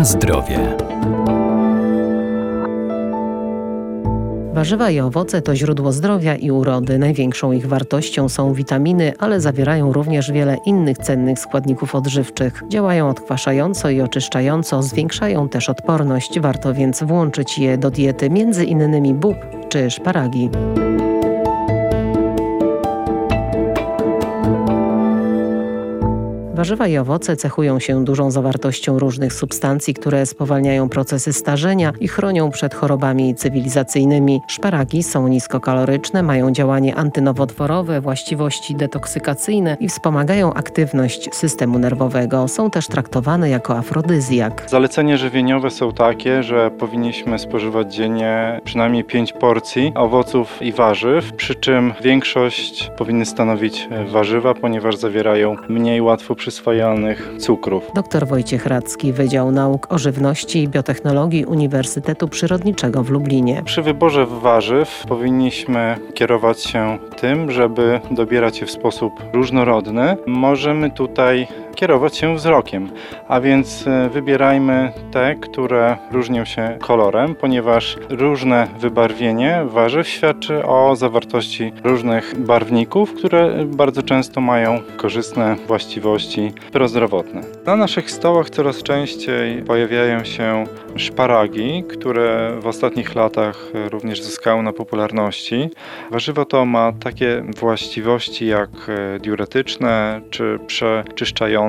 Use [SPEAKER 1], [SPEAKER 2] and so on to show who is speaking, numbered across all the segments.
[SPEAKER 1] Na zdrowie. Warzywa i owoce to źródło zdrowia i urody. Największą ich wartością są witaminy, ale zawierają również wiele innych cennych składników odżywczych. Działają odkwaszająco i oczyszczająco, zwiększają też odporność. Warto więc włączyć je do diety, między innymi bób czy szparagi. Warzywa i owoce cechują się dużą zawartością różnych substancji, które spowalniają procesy starzenia i chronią przed chorobami cywilizacyjnymi. Szparagi są niskokaloryczne, mają działanie antynowotworowe, właściwości detoksykacyjne i wspomagają aktywność systemu nerwowego. Są też traktowane jako afrodyzjak.
[SPEAKER 2] Zalecenia żywieniowe są takie, że powinniśmy spożywać dziennie przynajmniej 5 porcji owoców i warzyw, przy czym większość powinny stanowić warzywa, ponieważ zawierają mniej łatwo przyswojone przyswajalnych cukrów.
[SPEAKER 1] Dr Wojciech Radzki, Wydział Nauk o Żywności i Biotechnologii Uniwersytetu Przyrodniczego w Lublinie.
[SPEAKER 2] Przy wyborze warzyw powinniśmy kierować się tym, żeby dobierać je w sposób różnorodny. Możemy tutaj kierować się wzrokiem, a więc e, wybierajmy te, które różnią się kolorem, ponieważ różne wybarwienie warzyw świadczy o zawartości różnych barwników, które bardzo często mają korzystne właściwości prozdrowotne. Na naszych stołach coraz częściej pojawiają się szparagi, które w ostatnich latach również zyskały na popularności. Warzywo to ma takie właściwości jak e, diuretyczne czy przeczyszczające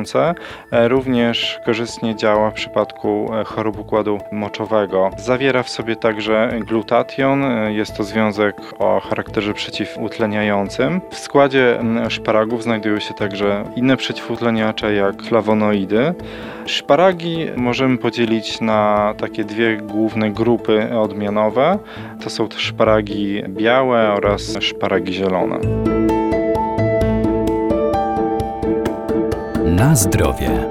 [SPEAKER 2] E, również korzystnie działa w przypadku e, chorób układu moczowego. Zawiera w sobie także glutation, e, jest to związek o charakterze przeciwutleniającym. W składzie szparagów znajdują się także inne przeciwutleniacze jak flawonoidy. Szparagi możemy podzielić na takie dwie główne grupy odmianowe. To są szparagi białe oraz szparagi zielone.
[SPEAKER 1] Na zdrowie.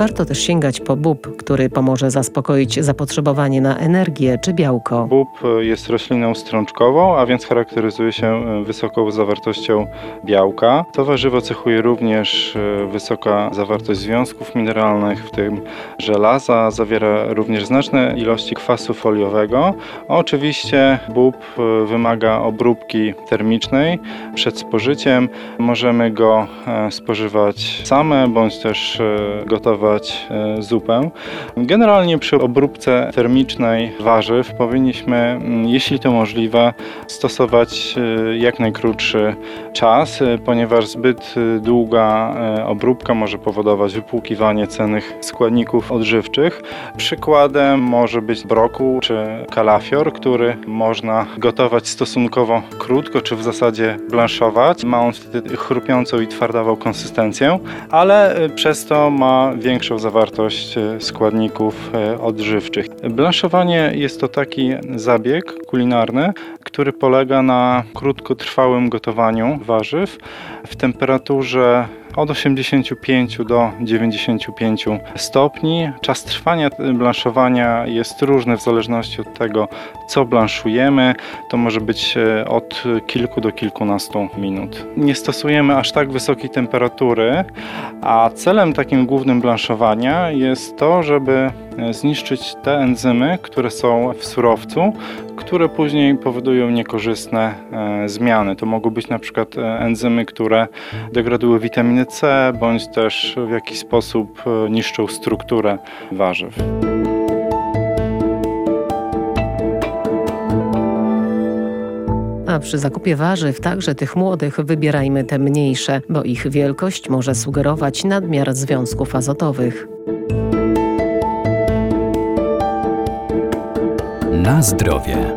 [SPEAKER 1] Warto też sięgać po bób, który pomoże zaspokoić zapotrzebowanie na energię czy białko.
[SPEAKER 2] Bób jest rośliną strączkową, a więc charakteryzuje się e, wysoką zawartością białka. To warzywo cechuje również e, wysoka zawartość związków mineralnych, w tym żelaza. Zawiera również znaczne ilości kwasu foliowego. Oczywiście bób e, wymaga obróbki termicznej przed spożyciem. Możemy go spożywać same bądź też gotować E, zupę. Generalnie przy obróbce termicznej warzyw powinniśmy, mm, jeśli to możliwe, stosować e, jak najkrótszy czas, e, ponieważ zbyt długa obróbka może powodować wypłukiwanie cennych składników odżywczych. Przykładem może być brokuł czy kalafior, który można gotować stosunkowo krótko, czy w zasadzie blanszować. Ma on wtedy chrupiącą i twardawą konsystencję, ale przez to ma większą większą zawartość e, składników e, odżywczych. Blanszowanie jest to taki zabieg kulinarny, który polega na krótkotrwałym gotowaniu warzyw w temperaturze od 85 do 95 stopni. Czas trwania blanszowania jest różny w zależności od tego, co blanszujemy. To może być e, od kilku do kilkunastu minut. Nie stosujemy aż tak wysokiej temperatury, a celem takim głównym blanszowania jest to, żeby zniszczyć te enzymy, które są w surowcu, które później powodują niekorzystne e, zmiany. To mogą być na przykład enzymy, które degradują witaminę C, bądź też w jakiś sposób niszczą strukturę warzyw.
[SPEAKER 1] A przy zakupie warzyw, także tych młodych, wybierajmy te mniejsze, bo ich wielkość może sugerować nadmiar związków azotowych. Na zdrowie.